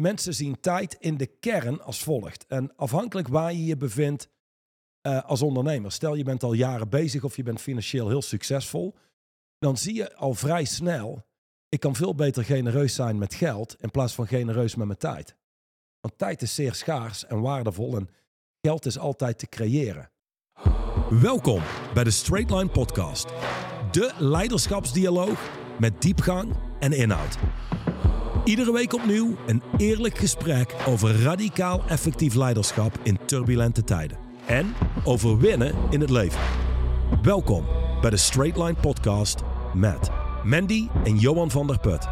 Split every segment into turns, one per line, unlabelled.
mensen zien tijd in de kern als volgt. En afhankelijk waar je je bevindt eh, als ondernemer. Stel je bent al jaren bezig of je bent financieel heel succesvol. Dan zie je al vrij snel, ik kan veel beter genereus zijn met geld in plaats van genereus met mijn tijd. Want tijd is zeer schaars en waardevol en geld is altijd te creëren. Welkom bij de Straight Line Podcast. De leiderschapsdialoog met diepgang en inhoud. Iedere week opnieuw een eerlijk gesprek over radicaal effectief leiderschap in turbulente tijden. En over winnen in het leven. Welkom bij de Straight Line Podcast met Mandy en Johan van der Put.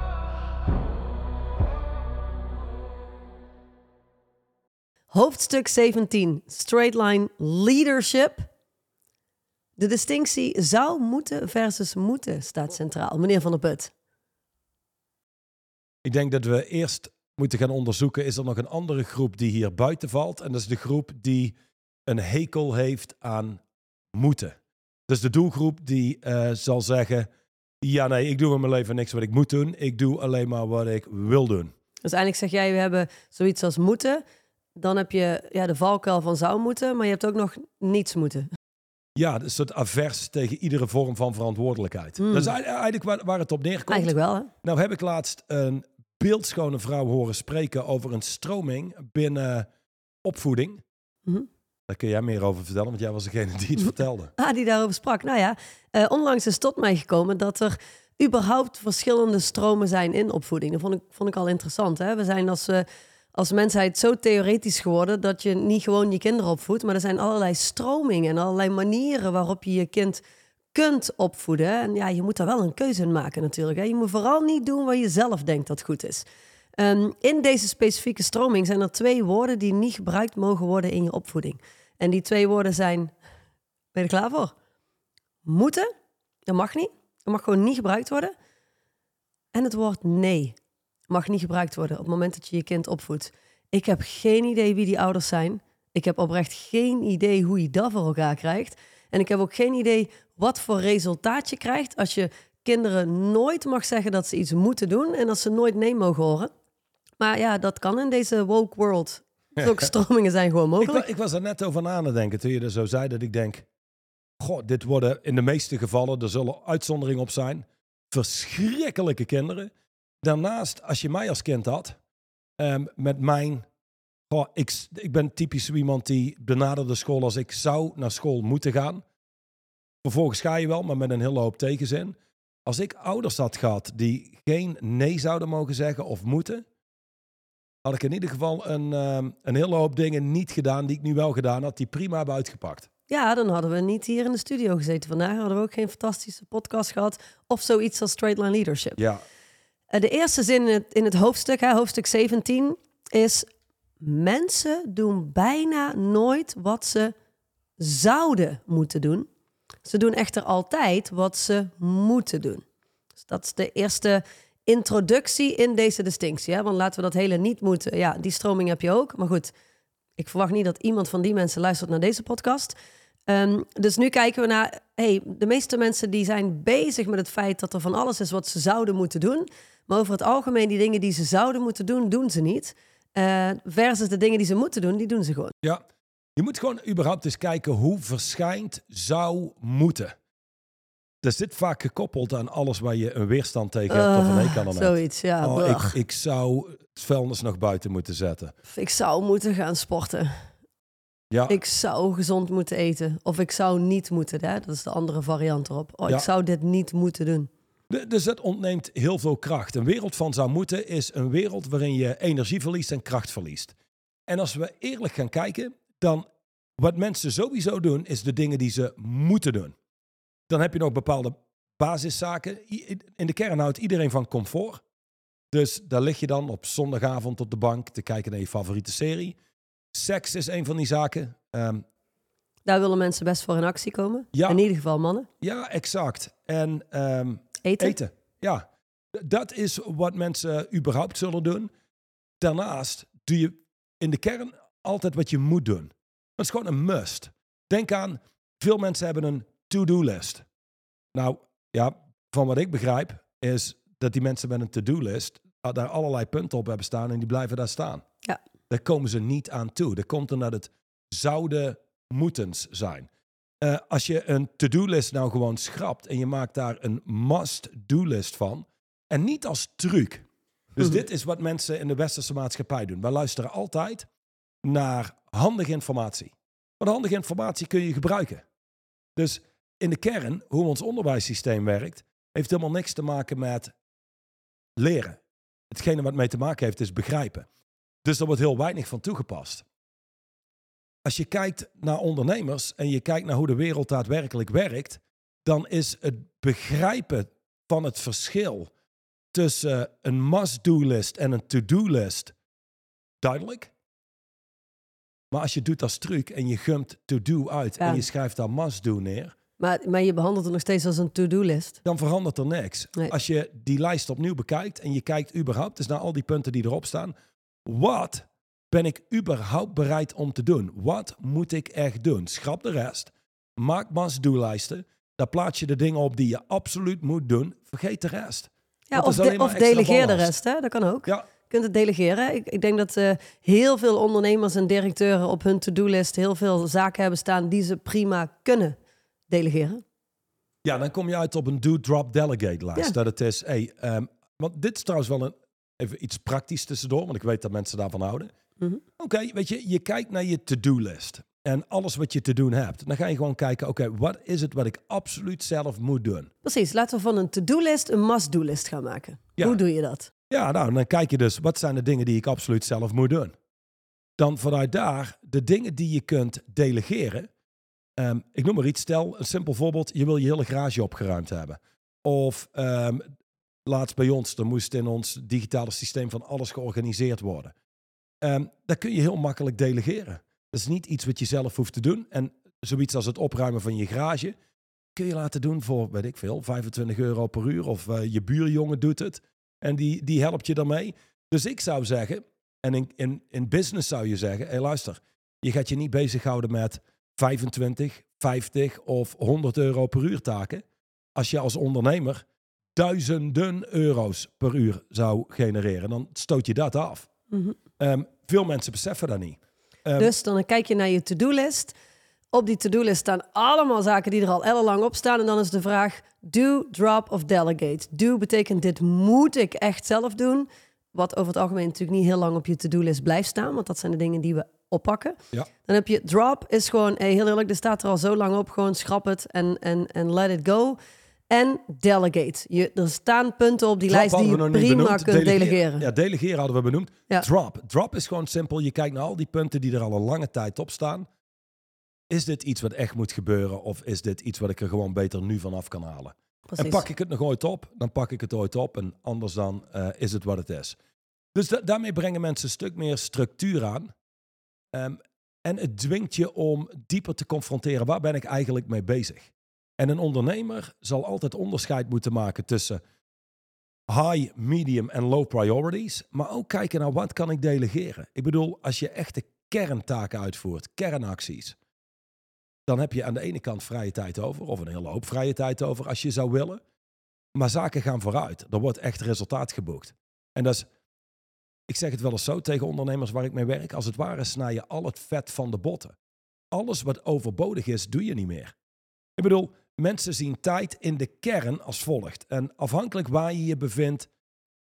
Hoofdstuk 17, Straight Line Leadership. De distinctie zou moeten versus moeten staat centraal. Meneer Van der Put.
Ik denk dat we eerst moeten gaan onderzoeken, is er nog een andere groep die hier buiten valt? En dat is de groep die een hekel heeft aan moeten. Dus de doelgroep die eh, zal zeggen, ja nee, ik doe in mijn leven niks wat ik moet doen. Ik doe alleen maar wat ik wil doen.
Dus eigenlijk zeg jij, we hebben zoiets als moeten. Dan heb je ja, de valkuil van zou moeten, maar je hebt ook nog niets moeten.
Ja, een soort avers tegen iedere vorm van verantwoordelijkheid.
Hmm.
Dat is eigenlijk waar, waar het op neerkomt.
Eigenlijk wel, hè?
Nou heb ik laatst een beeldschone vrouw horen spreken over een stroming binnen opvoeding.
Mhm.
Daar kun jij meer over vertellen, want jij was degene die het vertelde.
Ah, die daarover sprak. Nou ja, eh, onlangs is tot mij gekomen dat er überhaupt verschillende stromen zijn in opvoeding. Dat vond ik, vond ik al interessant. Hè? We zijn als, eh, als mensheid zo theoretisch geworden dat je niet gewoon je kinderen opvoedt, maar er zijn allerlei stromingen en allerlei manieren waarop je je kind kunt opvoeden. En ja, je moet daar wel een keuze in maken natuurlijk. Hè? Je moet vooral niet doen wat je zelf denkt dat goed is. Ehm, in deze specifieke stroming zijn er twee woorden die niet gebruikt mogen worden in je opvoeding. En die twee woorden zijn, ben je er klaar voor? Moeten, dat mag niet. Dat mag gewoon niet gebruikt worden. En het woord nee mag niet gebruikt worden op het moment dat je je kind opvoedt. Ik heb geen idee wie die ouders zijn. Ik heb oprecht geen idee hoe je dat voor elkaar krijgt. En ik heb ook geen idee wat voor resultaat je krijgt als je kinderen nooit mag zeggen dat ze iets moeten doen en als ze nooit nee mogen horen. Maar ja, dat kan in deze woke world. Zulke stromingen zijn gewoon mogelijk.
ik was er net over na aan het denken toen je er zo zei dat ik denk, goh, dit worden in de meeste gevallen, er zullen uitzonderingen op zijn, verschrikkelijke kinderen. Daarnaast, als je mij als kind had, ehm, met mijn, ik, ik ben typisch iemand die benaderde school als ik zou naar school moeten gaan. Vervolgens ga je wel, maar met een hele hoop tegenzin. Als ik ouders had gehad die geen nee zouden mogen zeggen of moeten, had ik in ieder geval een, ehm, een hele hoop dingen niet gedaan die ik nu wel gedaan had, die prima hebben uitgepakt.
Ja, dan hadden we niet hier in de studio gezeten vandaag. Hadden we ook geen fantastische podcast gehad. Of zoiets als Straight Line Leadership.
Ja,
De eerste zin in het, hoofdstuk, hè, hoofdstuk 17, is... Mensen doen bijna nooit wat ze zouden moeten doen. Ze doen echter altijd wat ze moeten doen. Dus dat is de eerste introductie in deze distinctie. Want laten we dat hele niet moeten. Ja, die stroming heb je ook. Maar goed, ik verwacht niet dat iemand van die mensen luistert naar deze podcast. Ehm, dus nu kijken we naar, hey, de meeste mensen die zijn bezig met het feit dat er van alles is wat ze zouden moeten doen. Maar over het algemeen, die dingen die ze zouden moeten doen, doen ze niet. Eh, versus de dingen die ze moeten doen, die doen ze gewoon.
ja. Je moet gewoon überhaupt eens kijken hoe verschijnt zou moeten. Dat zit vaak gekoppeld aan alles waar je een weerstand tegen hebt of een hekel aan hebt.
Ah, Zoiets, ja.
Oh, ik, ik zou het vuilnis nog buiten moeten zetten.
Ik zou moeten gaan sporten.
Ja,
Ik zou gezond moeten eten. Of ik zou niet moeten. Hè? Dat is de andere variant erop. Oh,
Ja.
Ik zou dit niet moeten doen.
Dus dat ontneemt heel veel kracht. Een wereld van zou moeten is een wereld waarin je energie verliest en kracht verliest. En als we eerlijk gaan kijken, dan wat mensen sowieso doen, is de dingen die ze moeten doen. Dan heb je nog bepaalde basiszaken. In de kern houdt iedereen van comfort. Dus daar lig je dan op zondagavond op de bank te kijken naar je favoriete serie. Seks is een van die zaken. Ehm,
Daar willen mensen best voor in actie komen.
Ja.
In ieder geval mannen.
ja, exact. En ehm,
Eten.
eten. Ja, dat is wat mensen überhaupt zullen doen. Daarnaast doe je in de kern altijd wat je moet doen. Dat is gewoon een must. Denk aan, veel mensen hebben een to-do list. Nou, ja, van wat ik begrijp is dat die mensen met een to-do list daar allerlei punten op hebben staan en die blijven daar staan.
Ja.
Daar komen ze niet aan toe. Dat komt omdat het zouden moetens zijn. Eh, als je een to-do-list nou gewoon schrapt en je maakt daar een must-do-list van, en niet als truc. Dus
Mhm.
dit is wat mensen in de westerse maatschappij doen. Wij luisteren altijd naar handige informatie. Want handige informatie kun je gebruiken. Dus in de kern, hoe ons onderwijssysteem werkt, heeft helemaal niks te maken met leren. Hetgene wat mee te maken heeft, is begrijpen. Dus er wordt heel weinig van toegepast. Als je kijkt naar ondernemers en je kijkt naar hoe de wereld daadwerkelijk werkt, dan is het begrijpen van het verschil tussen een must-do-list en een to-do-list duidelijk. Maar als je doet als truc en je gumt to-do uit
Ja.
en je schrijft daar must-do neer,
Maar, maar je behandelt het nog steeds als een to-do-list.
dan verandert er niks.
Nee.
Als je die lijst opnieuw bekijkt en je kijkt überhaupt dus naar al die punten die erop staan, wat ben ik überhaupt bereid om te doen? Wat moet ik echt doen? Schrap de rest, maak must-do-lijsten, daar plaats je de dingen op die je absoluut moet doen, vergeet de rest.
Ja, of, de- of delegeer de rest, hè? dat kan ook.
Ja,
Je kunt het delegeren. Ik, ik denk dat eh, heel veel ondernemers en directeuren op hun to-do-list heel veel zaken hebben staan die ze prima kunnen delegeren.
Ja, dan kom je uit op een do-drop-delegate lijst.
Ja.
Dat het is, hey, ehm, want dit is trouwens wel een, even iets praktisch tussendoor, want ik weet dat mensen daarvan houden.
Mhm.
Oké, weet je, je kijkt naar je to-do-list en alles wat je te doen hebt. Dan ga je gewoon kijken, oké, wat is het wat ik absoluut zelf moet doen?
Precies, laten we van een to-do-list een must-do-list gaan maken.
Ja.
Hoe doe je dat?
Ja, nou, dan kijk je dus, wat zijn de dingen die ik absoluut zelf moet doen? Dan vanuit daar, de dingen die je kunt delegeren. Ehm, ik noem maar iets, stel een simpel voorbeeld, je wil je hele garage opgeruimd hebben. Of ehm, laatst bij ons, er moest in ons digitale systeem van alles georganiseerd worden. Ehm dat kun je heel makkelijk delegeren. Dat is niet iets wat je zelf hoeft te doen. En zoiets als het opruimen van je garage kun je laten doen voor, weet ik veel, 25 euro per uur. Of eh, je buurjongen doet het en die, die helpt je daarmee. Dus ik zou zeggen, en in, in, in business zou je zeggen, hé luister, je gaat je niet bezighouden met 25, 50 of 100 euro per uur taken. Als je als ondernemer duizenden euro's per uur zou genereren, dan stoot je dat af.
Mhm.
Ehm, veel mensen beseffen dat niet. Ehm,
Dus dan kijk je naar je to-do-list. Op die to-do-list staan allemaal zaken die er al ellenlang op staan. En dan is de vraag, do, drop of delegate. Do betekent dit moet ik echt zelf doen. Wat over het algemeen natuurlijk niet heel lang op je to-do-list blijft staan. Want dat zijn de dingen die we oppakken.
Ja.
Dan heb je drop, is gewoon, hey, heel eerlijk, er staat er al zo lang op. Gewoon schrap het en, en, en let it go. En delegate. Je, er staan punten op die
Drop
lijst die je prima
benoemd.
kunt delegeren.
Ja, delegeren hadden we benoemd.
Ja.
Drop. Drop is gewoon simpel. Je kijkt naar al die punten die er al een lange tijd op staan. Is dit iets wat echt moet gebeuren? Of is dit iets wat ik er gewoon beter nu vanaf kan halen?
Precies.
En pak ik het nog ooit op, dan pak ik het ooit op. En anders dan eh, is het wat het is. Dus da- daarmee brengen mensen een stuk meer structuur aan. Ehm, en het dwingt je om dieper te confronteren. Waar ben ik eigenlijk mee bezig? En een ondernemer zal altijd onderscheid moeten maken tussen high, medium en low priorities. Maar ook kijken naar wat kan ik delegeren. Ik bedoel, als je echte kerntaken uitvoert, kernacties. Dan heb je aan de ene kant vrije tijd over, of een hele hoop vrije tijd over als je zou willen. Maar zaken gaan vooruit. Er wordt echt resultaat geboekt. En dat is, ik zeg het wel eens zo tegen ondernemers waar ik mee werk. Als het ware snij je al het vet van de botten. Alles wat overbodig is, doe je niet meer. Ik bedoel, mensen zien tijd in de kern als volgt. En afhankelijk waar je je bevindt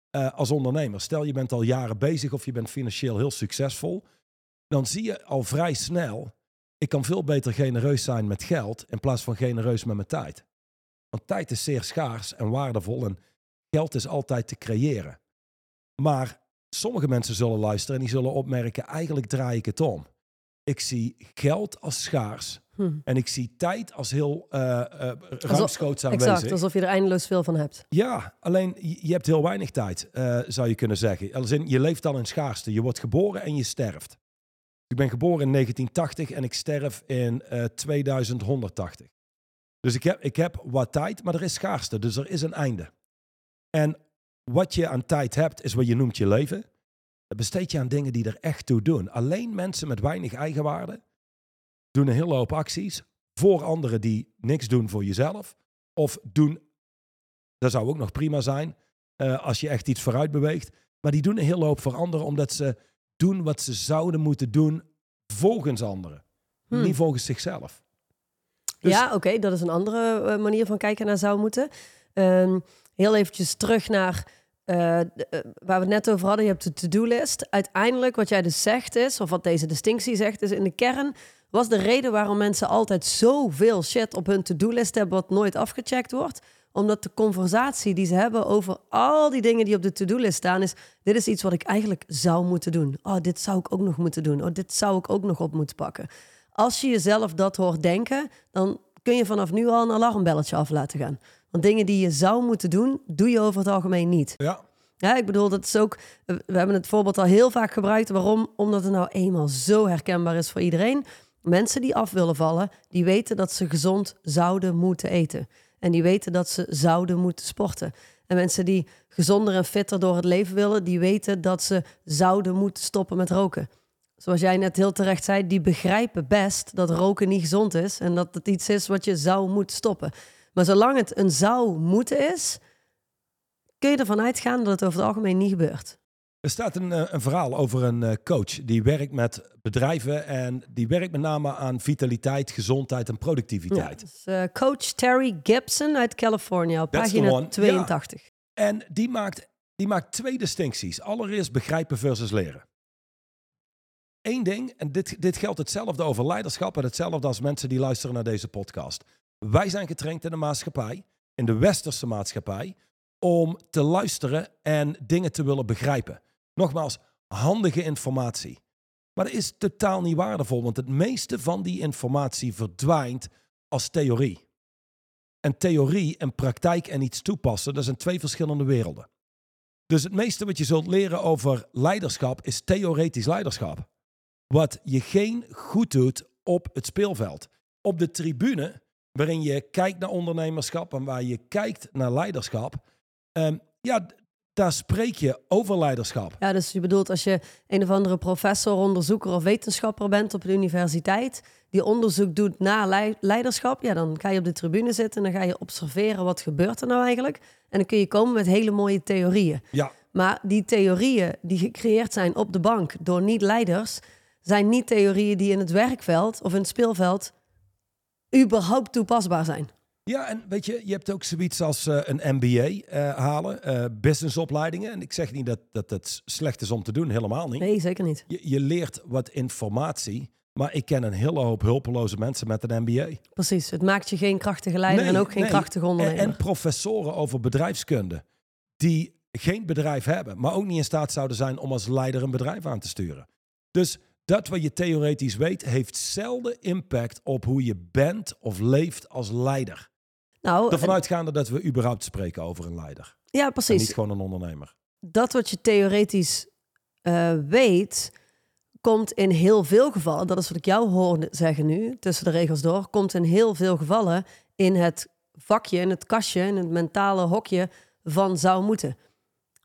eh, als ondernemer. Stel je bent al jaren bezig of je bent financieel heel succesvol. Dan zie je al vrij snel, ik kan veel beter genereus zijn met geld in plaats van genereus met mijn tijd. Want tijd is zeer schaars en waardevol en geld is altijd te creëren. Maar sommige mensen zullen luisteren en die zullen opmerken, eigenlijk draai ik het om. Ik zie geld als schaars
Hm.
en ik zie tijd als heel uh, uh, ruimschoots aanwezig.
Exact, alsof je er eindeloos veel van hebt.
Ja, alleen je hebt heel weinig tijd, uh, zou je kunnen zeggen. Als in, je leeft al in schaarste. Je wordt geboren en je sterft. Ik ben geboren in 1980 en ik sterf in uh, 2180. Dus ik heb, ik heb wat tijd, maar er is schaarste. Dus er is een einde. En wat je aan tijd hebt, is wat je noemt je leven. Besteed je aan dingen die er echt toe doen. Alleen mensen met weinig eigenwaarde doen een hele hoop acties voor anderen die niks doen voor jezelf. Of doen, dat zou ook nog prima zijn, uh, als je echt iets vooruit beweegt. Maar die doen een hele hoop voor anderen omdat ze doen wat ze zouden moeten doen volgens anderen.
Hmm.
Niet volgens zichzelf. Dus-
Ja, oké, dat is een andere eh, manier van kijken naar zou moeten. Ehm, heel eventjes terug naar eh, eh, waar we het net over hadden. Je hebt de to-do-list. Uiteindelijk, wat jij dus zegt is, of wat deze distinctie zegt, is in de kern was de reden waarom mensen altijd zoveel shit op hun to-do-list hebben wat nooit afgecheckt wordt. Omdat de conversatie die ze hebben over al die dingen die op de to-do-list staan is... dit is iets wat ik eigenlijk zou moeten doen. Oh, dit zou ik ook nog moeten doen. Oh, dit zou ik ook nog op moeten pakken. Als je jezelf dat hoort denken, dan kun je vanaf nu al een alarmbelletje af laten gaan. Want dingen die je zou moeten doen, doe je over het algemeen niet.
Ja,
Ja, ik bedoel, dat is ook. We hebben het voorbeeld al heel vaak gebruikt. Waarom? Omdat het nou eenmaal zo herkenbaar is voor iedereen. Mensen die af willen vallen, die weten dat ze gezond zouden moeten eten. En die weten dat ze zouden moeten sporten. En mensen die gezonder en fitter door het leven willen, die weten dat ze zouden moeten stoppen met roken. Zoals jij net heel terecht zei, die begrijpen best dat roken niet gezond is en dat het iets is wat je zou moeten stoppen. Maar zolang het een zou moeten is, kun je ervan uitgaan dat het over het algemeen niet gebeurt.
Er staat een, eh, een verhaal over een eh, coach die werkt met bedrijven en die werkt met name aan vitaliteit, gezondheid en
Ja,
productiviteit.
dus, eh, coach Terry Gibson uit California, op
That's
pagina
one.
82.
En die maakt, die maakt twee distincties. Allereerst begrijpen versus leren. Eén ding, en dit, dit geldt hetzelfde over leiderschap en hetzelfde als mensen die luisteren naar deze podcast. Wij zijn getraind in de maatschappij, in de westerse maatschappij, om te luisteren en dingen te willen begrijpen. Nogmaals, handige informatie. Maar dat is totaal niet waardevol, want het meeste van die informatie verdwijnt als theorie. En theorie en praktijk en iets toepassen, dat zijn twee verschillende werelden. Dus het meeste wat je zult leren over leiderschap is theoretisch leiderschap. Wat je geen goed doet op het speelveld. Op de tribune, waarin je kijkt naar ondernemerschap en waar je kijkt naar leiderschap. ehm, ja, daar spreek je over leiderschap.
Ja, dus je bedoelt als je een of andere professor, onderzoeker of wetenschapper bent op de universiteit, die onderzoek doet naar lei- leiderschap, ja, dan ga je op de tribune zitten en dan ga je observeren wat gebeurt er nou eigenlijk. En dan kun je komen met hele mooie theorieën.
Ja,
Maar die theorieën die gecreëerd zijn op de bank door niet-leiders, zijn niet theorieën die in het werkveld of in het speelveld überhaupt toepasbaar zijn.
Ja, en weet je, je hebt ook zoiets als eh, een MBA eh, halen, eh, businessopleidingen. En ik zeg niet dat, dat het slecht is om te doen, helemaal niet.
Nee, zeker niet.
Je, je leert wat informatie, maar ik ken een hele hoop hulpeloze mensen met een MBA.
Precies. Het maakt je geen krachtige leider en ook geen
nee.
krachtige
En,
ondernemer.
en professoren over bedrijfskunde die geen bedrijf hebben, maar ook niet in staat zouden zijn om als leider een bedrijf aan te sturen. Dus dat wat je theoretisch weet, heeft zelden impact op hoe je bent of leeft als leider.
nou,
Ervan uitgaande dat we überhaupt spreken over een leider.
ja,
En
precies.
niet gewoon een ondernemer.
dat wat je theoretisch eh, weet, komt in heel veel gevallen, dat is wat ik jou hoorde zeggen nu, tussen de regels door, komt in heel veel gevallen in het vakje, in het kastje, in het mentale hokje van zou moeten.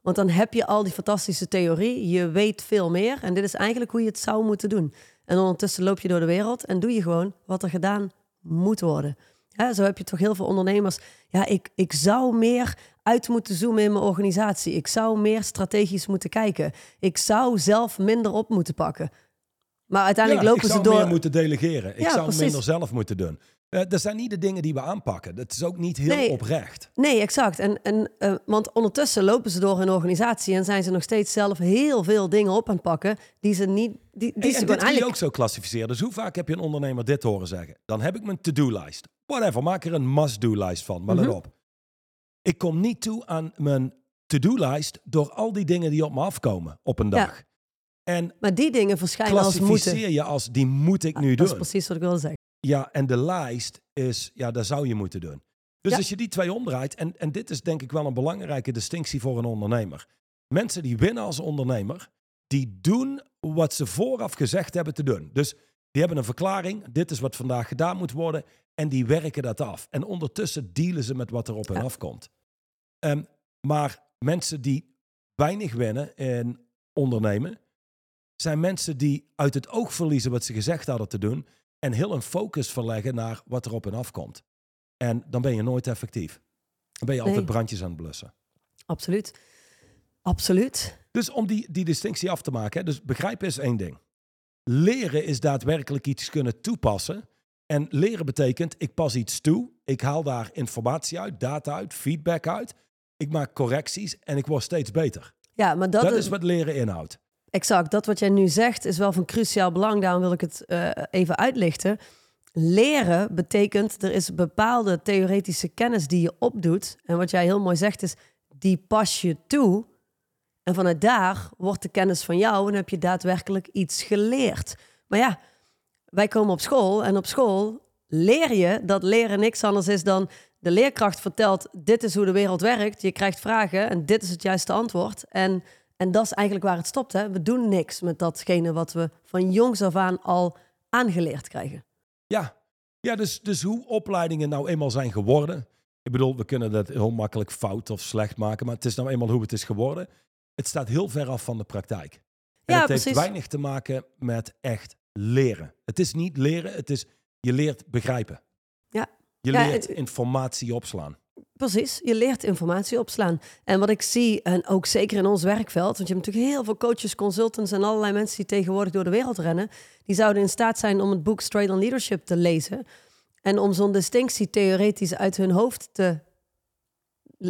Want dan heb je al die fantastische theorie, je weet veel meer en dit is eigenlijk hoe je het zou moeten doen. En ondertussen loop je door de wereld en doe je gewoon wat er gedaan moet worden. Hè, zo heb je toch heel veel ondernemers. Ja, ik, ik zou meer uit moeten zoomen in mijn organisatie. Ik zou meer strategisch moeten kijken. Ik zou zelf minder op moeten pakken. Maar uiteindelijk
Ja,
lopen
ik
ze
zou
door.
meer moeten delegeren. Ik
Ja,
zou
precies.
minder zelf moeten doen. Eh, dat zijn niet de dingen die we aanpakken. Dat is ook niet heel
Nee.
oprecht.
Nee, exact. En, en, eh, want ondertussen lopen ze door hun organisatie en zijn ze nog steeds zelf heel veel dingen op aan het pakken die ze niet. Die, die
Hey,
ze
kun je
eigenlijk.
ook zo klassificeren. Dus hoe vaak heb je een ondernemer dit horen zeggen? Dan heb ik mijn to-do-lijst. Whatever, maak er een must-do-lijst van. Maar
Mhm.
let op. Ik kom niet toe aan mijn to-do-lijst door al die dingen die op me afkomen op een
Ja.
dag. En
Maar die dingen verschijnen als moeten.
klassificeer je als die moet ik nu
Dat is
doen.
precies wat ik wilde zeggen.
Ja, en de lijst is, ja, dat zou je moeten doen. Dus
Ja.
als je die twee omdraait, en, en dit is denk ik wel een belangrijke distinctie voor een ondernemer. Mensen die winnen als ondernemer, die doen wat ze vooraf gezegd hebben te doen. Dus die hebben een verklaring, dit is wat vandaag gedaan moet worden, en die werken dat af. En ondertussen dealen ze met wat er op hen
Ja.
afkomt. Ehm, maar mensen die weinig winnen en ondernemen, zijn mensen die uit het oog verliezen wat ze gezegd hadden te doen en heel een focus verleggen naar wat er op hen afkomt. En dan ben je nooit effectief. Dan ben je altijd
Nee.
brandjes aan het blussen.
Absoluut. Absoluut.
Dus om die, die distinctie af te maken, hè, dus begrijpen is één ding. Leren is daadwerkelijk iets kunnen toepassen. En leren betekent, ik pas iets toe, ik haal daar informatie uit, data uit, feedback uit. Ik maak correcties en ik word steeds beter.
Ja, maar dat,
Dat,
is,
is wat leren inhoudt.
Exact. Dat wat jij nu zegt is wel van cruciaal belang. Daarom wil ik het eh, even uitlichten. Leren betekent, er is bepaalde theoretische kennis die je opdoet. En wat jij heel mooi zegt is, die pas je toe. En vanuit daar wordt de kennis van jou en heb je daadwerkelijk iets geleerd. Maar ja, wij komen op school en op school leer je dat leren niks anders is dan de leerkracht vertelt: dit is hoe de wereld werkt. Je krijgt vragen en dit is het juiste antwoord. En, en dat is eigenlijk waar het stopt. Hè? We doen niks met datgene wat we van jongs af aan al aangeleerd krijgen.
Ja, ja dus, dus hoe opleidingen nou eenmaal zijn geworden. Ik bedoel, we kunnen dat heel makkelijk fout of slecht maken, maar het is nou eenmaal hoe het is geworden. Het staat heel ver af van de praktijk. En
Ja,
het heeft weinig te maken met echt leren. Het is niet leren, het is je leert begrijpen.
Ja.
Je
Ja,
leert
het-
informatie opslaan.
Precies, je leert informatie opslaan. En wat ik zie, en ook zeker in ons werkveld, want je hebt natuurlijk heel veel coaches, consultants en allerlei mensen die tegenwoordig door de wereld rennen, die zouden in staat zijn om het boek Straight on Leadership te lezen en om zo'n distinctie theoretisch uit hun hoofd te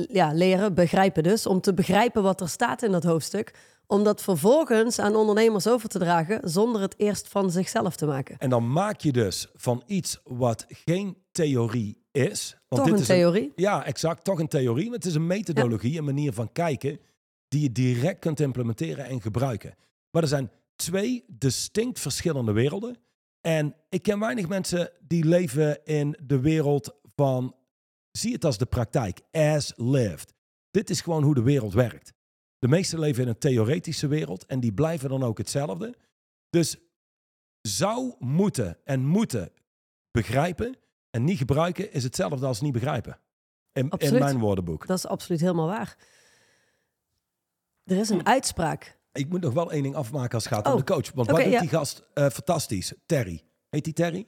ja, leren, begrijpen dus, om te begrijpen wat er staat in dat hoofdstuk, om dat vervolgens aan ondernemers over te dragen zonder het eerst van zichzelf te maken.
En dan maak je dus van iets wat geen theorie is. Want
Toch
dit
een
is
theorie?
ja, exact. Toch een theorie. Maar het is een methodologie, een manier van kijken die je direct kunt implementeren en gebruiken. Maar er zijn twee distinct verschillende werelden. En ik ken weinig mensen die leven in de wereld van, zie het als de praktijk, as lived. Dit is gewoon hoe de wereld werkt. De meesten leven in een theoretische wereld en die blijven dan ook hetzelfde. Dus zou moeten en moeten begrijpen en niet gebruiken is hetzelfde als niet begrijpen. In, in mijn woordenboek.
Dat is absoluut helemaal waar. Er is een uitspraak.
Ik moet nog wel één ding afmaken als het gaat
Oh,
om de coach. Want wat doet
ja.
die gast eh, fantastisch? Terry. Heet die Terry?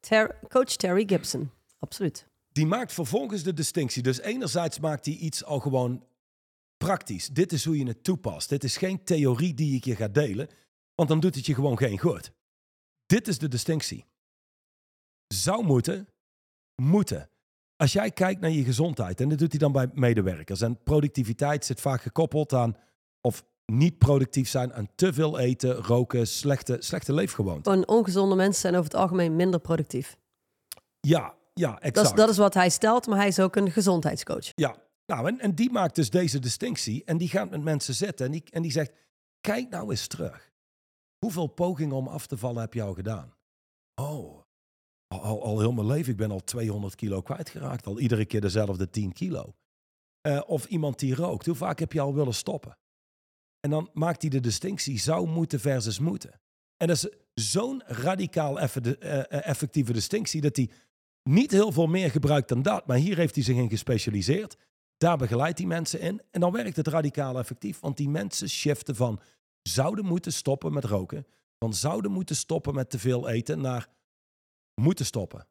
Ter- coach Terry Gibson. Absoluut.
Die maakt vervolgens de distinctie. Dus enerzijds maakt hij iets al gewoon praktisch. Dit is hoe je het toepast. Dit is geen theorie die ik je ga delen. Want dan doet het je gewoon geen goed. Dit is de distinctie. Zou moeten, moeten. Als jij kijkt naar je gezondheid, en dat doet hij dan bij medewerkers. En productiviteit zit vaak gekoppeld aan, of niet productief zijn, aan te veel eten, roken, slechte, slechte leefgewoonten.
Gewoon ongezonde mensen zijn over het algemeen minder productief.
Ja, ja, exact.
Dat is, dat is wat hij stelt, maar hij is ook een gezondheidscoach.
Ja, nou, en, en die maakt dus deze distinctie. En die gaat met mensen zitten. En die, en die zegt: Kijk nou eens terug. Hoeveel pogingen om af te vallen heb je al gedaan? Oh, al, al, heel mijn leven. Ik ben al 200 kilo kwijtgeraakt. Al iedere keer dezelfde 10 kilo. Eh, of iemand die rookt. Hoe vaak heb je al willen stoppen? En dan maakt hij de distinctie: zou moeten versus moeten. En dat is zo'n radicaal eh, eh, effectieve distinctie dat hij niet heel veel meer gebruikt dan dat. Maar hier heeft hij zich in gespecialiseerd. Daar begeleidt hij mensen in. En dan werkt het radicaal effectief. Want die mensen shiften van zouden moeten stoppen met roken. Van zouden moeten stoppen met te veel eten naar moeten stoppen.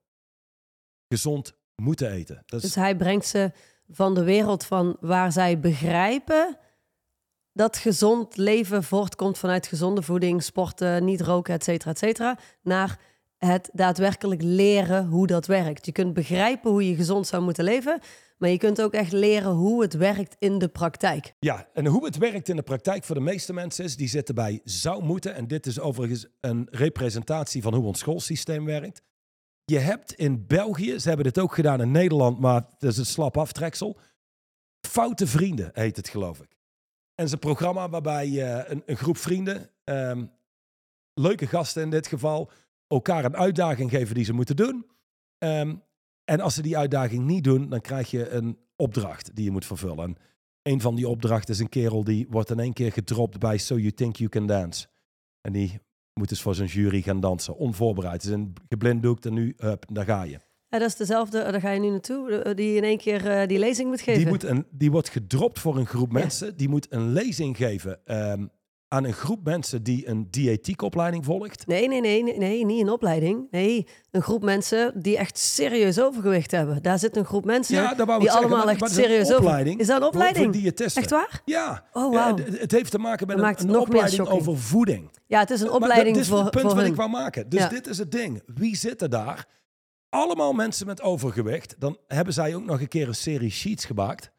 Gezond moeten eten. Dat is,
Dus hij brengt ze van de wereld van waar zij begrijpen dat gezond leven voortkomt vanuit gezonde voeding, sporten, niet roken, et cetera, et cetera, naar het daadwerkelijk leren hoe dat werkt. Je kunt begrijpen hoe je gezond zou moeten leven, maar je kunt ook echt leren hoe het werkt in de praktijk.
ja, en hoe het werkt in de praktijk voor de meeste mensen is, die zitten bij zou moeten. En dit is overigens een representatie van hoe ons schoolsysteem werkt. Je hebt in België, ze hebben dit ook gedaan in Nederland, maar het is een slap aftreksel. Foute vrienden heet het, geloof ik. En het een programma waarbij eh, een, een groep vrienden, ehm, leuke gasten in dit geval, elkaar een uitdaging geven die ze moeten doen. Ehm, en als ze die uitdaging niet doen, dan krijg je een opdracht die je moet vervullen. En een van die opdrachten is een kerel die wordt in één keer gedropt bij So You Think You Can Dance. En die moet dus voor zijn jury gaan dansen, onvoorbereid. Het is een geblinddoekt en nu, daar ga je.
Ja, dat is dezelfde, eh, daar ga je nu naartoe, eh, die in één keer eh, die lezing moet geven.
Die, moet een, die wordt gedropt voor een groep
Ja.
mensen. Die moet een lezing geven. ehm, aan een groep mensen die een diëtiek opleiding volgt.
Nee, nee, nee, nee, nee, niet een opleiding. Nee, een groep mensen die echt serieus overgewicht hebben. Daar zit een groep mensen
Ja,
die allemaal echt
is
serieus over.
opleiding
Is dat een opleiding?
Voor diëtisten.
Echt waar?
Ja.
Oh.
Ja, d- het heeft te maken met
Dat
een, een opleiding over voeding.
Ja, het is een
Maar
opleiding
dat is
voor,
het punt wat ik wou maken. Dus
Ja.
dit is het ding. Wie zitten daar? Allemaal mensen met overgewicht. Dan hebben zij ook nog een keer een serie sheets gemaakt.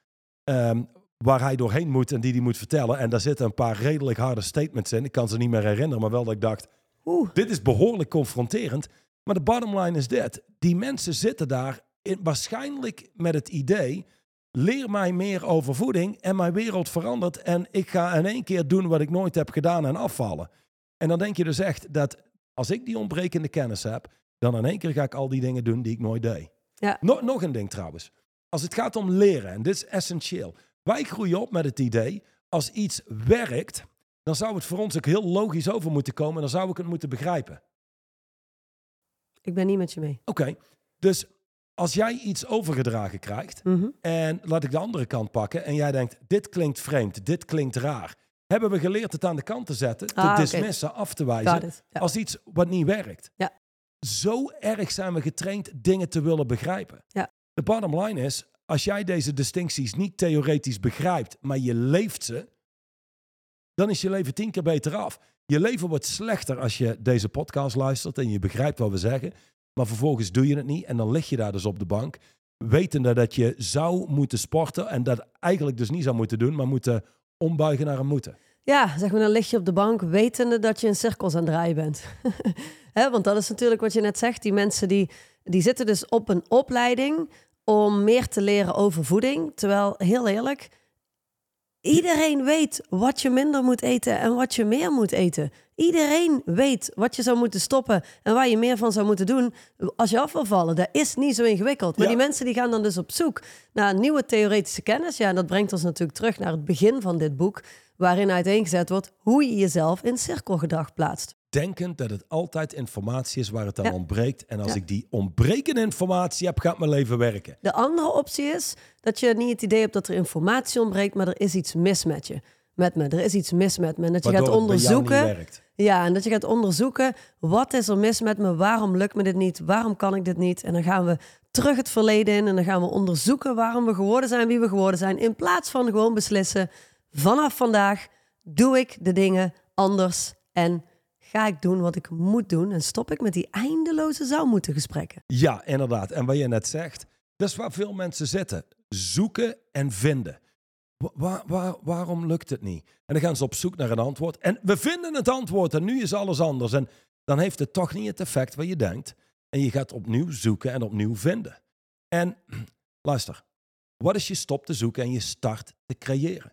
ehm, waar hij doorheen moet en die hij moet vertellen. En daar zitten een paar redelijk harde statements in. Ik kan ze niet meer herinneren, maar wel dat ik dacht...
Oeh,
Dit is behoorlijk confronterend. Maar de bottom line is dit. Die mensen zitten daar in, waarschijnlijk met het idee... Leer mij meer over voeding en mijn wereld verandert. En ik ga in één keer doen wat ik nooit heb gedaan en afvallen. En dan denk je dus echt dat als ik die ontbrekende kennis heb... dan in één keer ga ik al die dingen doen die ik nooit deed.
Ja.
Nog, nog een ding trouwens. Als het gaat om leren, en dit is essentieel. Wij groeien op met het idee, als iets werkt... dan zou het voor ons ook heel logisch over moeten komen... en dan zou ik het moeten begrijpen.
ik ben niet met je mee.
Oké, dus als jij iets overgedragen krijgt
Mhm.
en laat ik de andere kant pakken en jij denkt, dit klinkt vreemd, dit klinkt raar. Hebben we geleerd het aan de kant te zetten, te
Ah,
dismissen, af te wijzen
it. Ja.
als iets wat niet werkt.
Ja.
Zo erg zijn we getraind dingen te willen begrijpen.
Ja.
De bottom line is, als jij deze distincties niet theoretisch begrijpt, maar je leeft ze, dan is je leven tien keer beter af. Je leven wordt slechter als je deze podcast luistert en je begrijpt wat we zeggen. Maar vervolgens doe je het niet en dan lig je daar dus op de bank. Wetende dat je zou moeten sporten en dat eigenlijk dus niet zou moeten doen, maar moeten ombuigen naar een moeten.
Ja, zeg maar, dan lig je op de bank wetende dat je in cirkels aan het draaien bent. Hè, want dat is natuurlijk wat je net zegt. Die mensen die, die zitten dus op een opleiding om meer te leren over voeding. Terwijl, heel eerlijk, iedereen weet wat je minder moet eten en wat je meer moet eten. Iedereen weet wat je zou moeten stoppen en waar je meer van zou moeten doen als je af wil vallen. Dat is niet zo ingewikkeld. Maar
Ja.
die mensen die gaan dan dus op zoek naar nieuwe theoretische kennis. Ja, en dat brengt ons natuurlijk terug naar het begin van dit boek, waarin uiteengezet wordt hoe je jezelf in cirkelgedrag plaatst.
Denkend dat het altijd informatie is waar het aan
Ja.
ontbreekt. En als
Ja.
ik die ontbrekende informatie heb, gaat mijn leven werken.
De andere optie is dat je niet het idee hebt dat er informatie ontbreekt, maar er is iets mis met je. Met me. Er is iets mis met me. En dat je gaat onderzoeken. Ja, en dat je gaat onderzoeken, wat is er mis met me? Waarom lukt me dit niet? Waarom kan ik dit niet? En dan gaan we terug het verleden in en dan gaan we onderzoeken waarom we geworden zijn wie we geworden zijn. In plaats van gewoon beslissen, vanaf vandaag doe ik de dingen anders en ga ik doen wat ik moet doen. En stop ik met die eindeloze zou moeten gesprekken.
Ja, inderdaad. En wat je net zegt, dat is waar veel mensen zitten. Zoeken en vinden. Wa- waar- waar- waarom lukt het niet? En dan gaan ze op zoek naar een antwoord. En we vinden het antwoord en nu is alles anders. En dan heeft het toch niet het effect wat je denkt. En je gaat opnieuw zoeken en opnieuw vinden. En luister, wat als je stopt te zoeken en je start te creëren?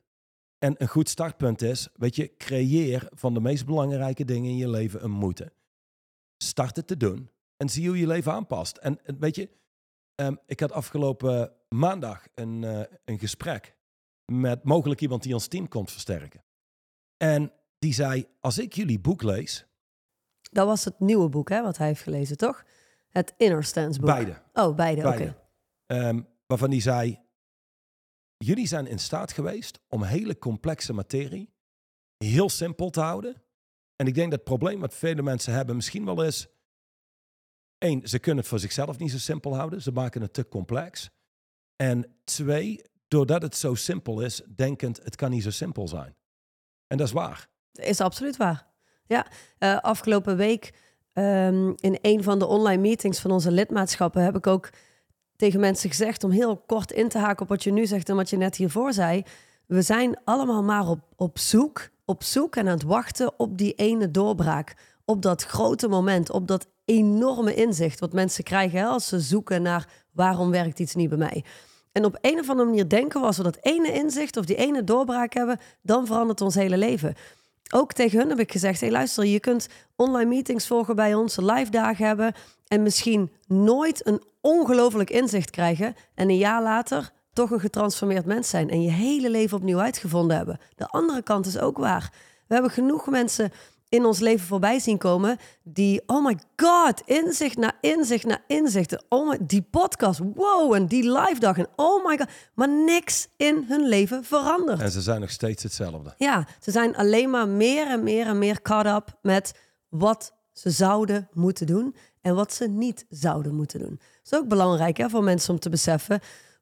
En een goed startpunt is, weet je, creëer van de meest belangrijke dingen in je leven een moeten. Start het te doen en zie hoe je leven aanpast. En weet je, ehm, ik had afgelopen maandag een, eh, een gesprek met mogelijk iemand die ons team komt versterken. En die zei, als ik jullie boek lees,
Dat was het nieuwe boek hè, wat hij heeft gelezen, toch? Het Inner Stance boek.
beide,
Oh, beide, oké.
beide ehm, waarvan die zei, jullie zijn in staat geweest om hele complexe materie heel simpel te houden. En ik denk dat het probleem wat vele mensen hebben misschien wel is, één, ze kunnen het voor zichzelf niet zo simpel houden. Ze maken het te complex. En twee, doordat het zo simpel is, denkend, het kan niet zo simpel zijn. En dat is waar.
Is absoluut waar. Ja, eh, afgelopen week ehm, in een van de online meetings van onze lidmaatschappen heb ik ook tegen mensen gezegd om heel kort in te haken op wat je nu zegt en wat je net hiervoor zei. We zijn allemaal maar op, op zoek, op zoek en aan het wachten op die ene doorbraak. Op dat grote moment, op dat enorme inzicht wat mensen krijgen als ze zoeken naar waarom werkt iets niet bij mij. En op een of andere manier denken we als we dat ene inzicht of die ene doorbraak hebben, dan verandert ons hele leven. Ook tegen hun heb ik gezegd: hey, luister, je kunt online meetings volgen bij ons, live dagen hebben en misschien nooit een ongelooflijk inzicht krijgen en een jaar later toch een getransformeerd mens zijn en je hele leven opnieuw uitgevonden hebben. De andere kant is ook waar. We hebben genoeg mensen in ons leven voorbij zien komen. Die, oh my god, inzicht na inzicht na inzicht. Oh my, die podcast, wow, en die live dag. En oh my god, maar niks in hun leven verandert.
En ze zijn nog steeds hetzelfde.
Ja, ze zijn alleen maar meer en meer en meer caught up met wat ze zouden moeten doen en wat ze niet zouden moeten doen. Dat is ook belangrijk hè, voor mensen om te beseffen.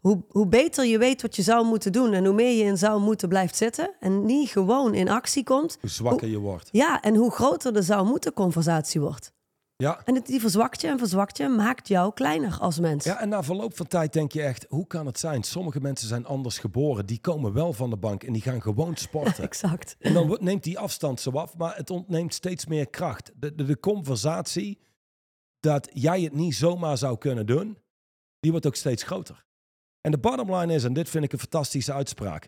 Hoe, hoe beter je weet wat je zou moeten doen en hoe meer je in zou moeten blijft zitten en niet gewoon in actie komt.
Hoe zwakker je wordt.
Ja, en hoe groter de zou moeten conversatie wordt.
Ja.
En het, die verzwakt je en verzwakt je, maakt jou kleiner als mens.
ja, en na verloop van tijd denk je echt, hoe kan het zijn? Sommige mensen zijn anders geboren. Die komen wel van de bank en die gaan gewoon sporten.
Exact.
En dan neemt die afstand zo af, maar het ontneemt steeds meer kracht. De, de, de conversatie dat jij het niet zomaar zou kunnen doen, die wordt ook steeds groter. En de bottom line is, en dit vind ik een fantastische uitspraak,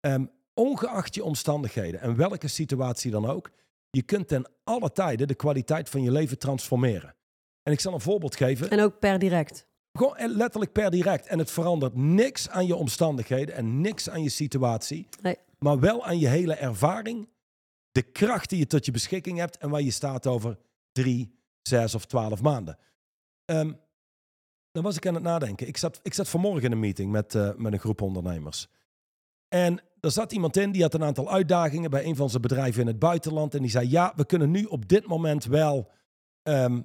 ehm, ongeacht je omstandigheden en welke situatie dan ook, je kunt ten alle tijden de kwaliteit van je leven transformeren. En ik zal een voorbeeld geven.
En ook per direct.
Gewoon eh, letterlijk per direct. En het verandert niks aan je omstandigheden en niks aan je situatie.
Nee.
Maar wel aan je hele ervaring. De kracht die je tot je beschikking hebt en waar je staat over drie, zes of twaalf maanden. Ehm, dan was ik aan het nadenken. Ik zat, ik zat vanmorgen in een meeting met, eh, met een groep ondernemers. En er zat iemand in die had een aantal uitdagingen bij een van zijn bedrijven in het buitenland. En die zei: Ja, we kunnen nu op dit moment wel ehm,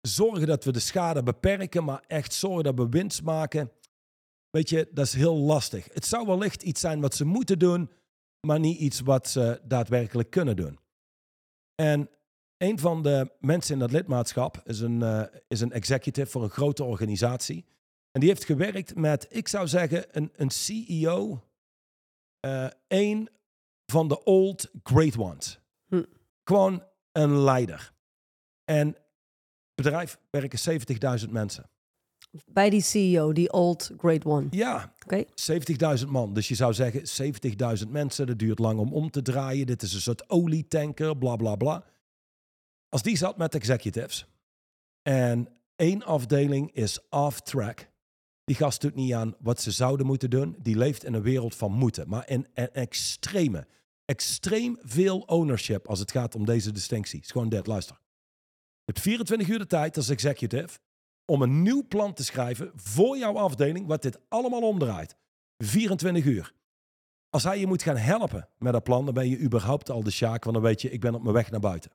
zorgen dat we de schade beperken, maar echt zorgen dat we winst maken. Weet je, dat is heel lastig. Het zou wellicht iets zijn wat ze moeten doen, maar niet iets wat ze daadwerkelijk kunnen doen. En een van de mensen in dat lidmaatschap is een, eh, is een executive voor een grote organisatie. En die heeft gewerkt met, ik zou zeggen, een, een CEO. eh een van de old great ones.
Hm.
Gewoon een leider. En het bedrijf werken 70.000 mensen.
Bij die CEO, die old great one.
Ja,
Oké.
70.000 man. Dus je zou zeggen 70.000 mensen. Dat duurt lang om om te draaien. Dit is een soort olietanker, bla bla bla. Als die zat met executives en één afdeling is off track. Die gast doet niet aan wat ze zouden moeten doen. Die leeft in een wereld van moeten. Maar in een extreme, extreem veel ownership als het gaat om deze distinctie. Is gewoon dit, luister. Je hebt 24 uur de tijd als executive om een nieuw plan te schrijven voor jouw afdeling, wat dit allemaal omdraait. 24 uur. Als hij je moet gaan helpen met dat plan, dan ben je überhaupt al de sjaak, want dan weet je, ik ben op mijn weg naar buiten.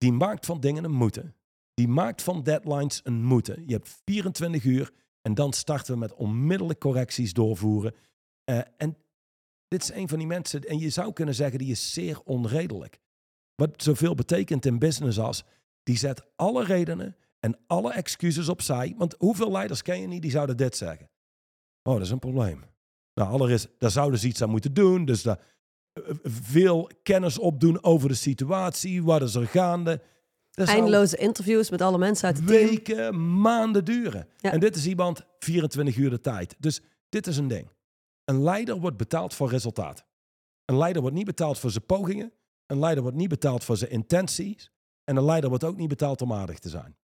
Die maakt van dingen een moeten. Die maakt van deadlines een moeten. Je hebt 24 uur en dan starten we met onmiddellijk correcties doorvoeren. Eh, en dit is een van die mensen, en je zou kunnen zeggen, die is zeer onredelijk. Wat zoveel betekent in business als, die zet alle redenen en alle excuses opzij. Want hoeveel leiders ken je niet die zouden dit zeggen? Oh, dat is een probleem. Nou, allereerst, daar zouden ze iets aan moeten doen. Dus daar, veel kennis opdoen over de situatie. Wat is er gaande? Dat
Eindeloze interviews met alle mensen uit het team.
weken, maanden duren.
Ja.
En dit is iemand 24 uur de tijd. Dus dit is een ding. Een leider wordt betaald voor resultaat. Een leider wordt niet betaald voor zijn pogingen. Een leider wordt niet betaald voor zijn intenties. En een leider wordt ook niet betaald om aardig te zijn.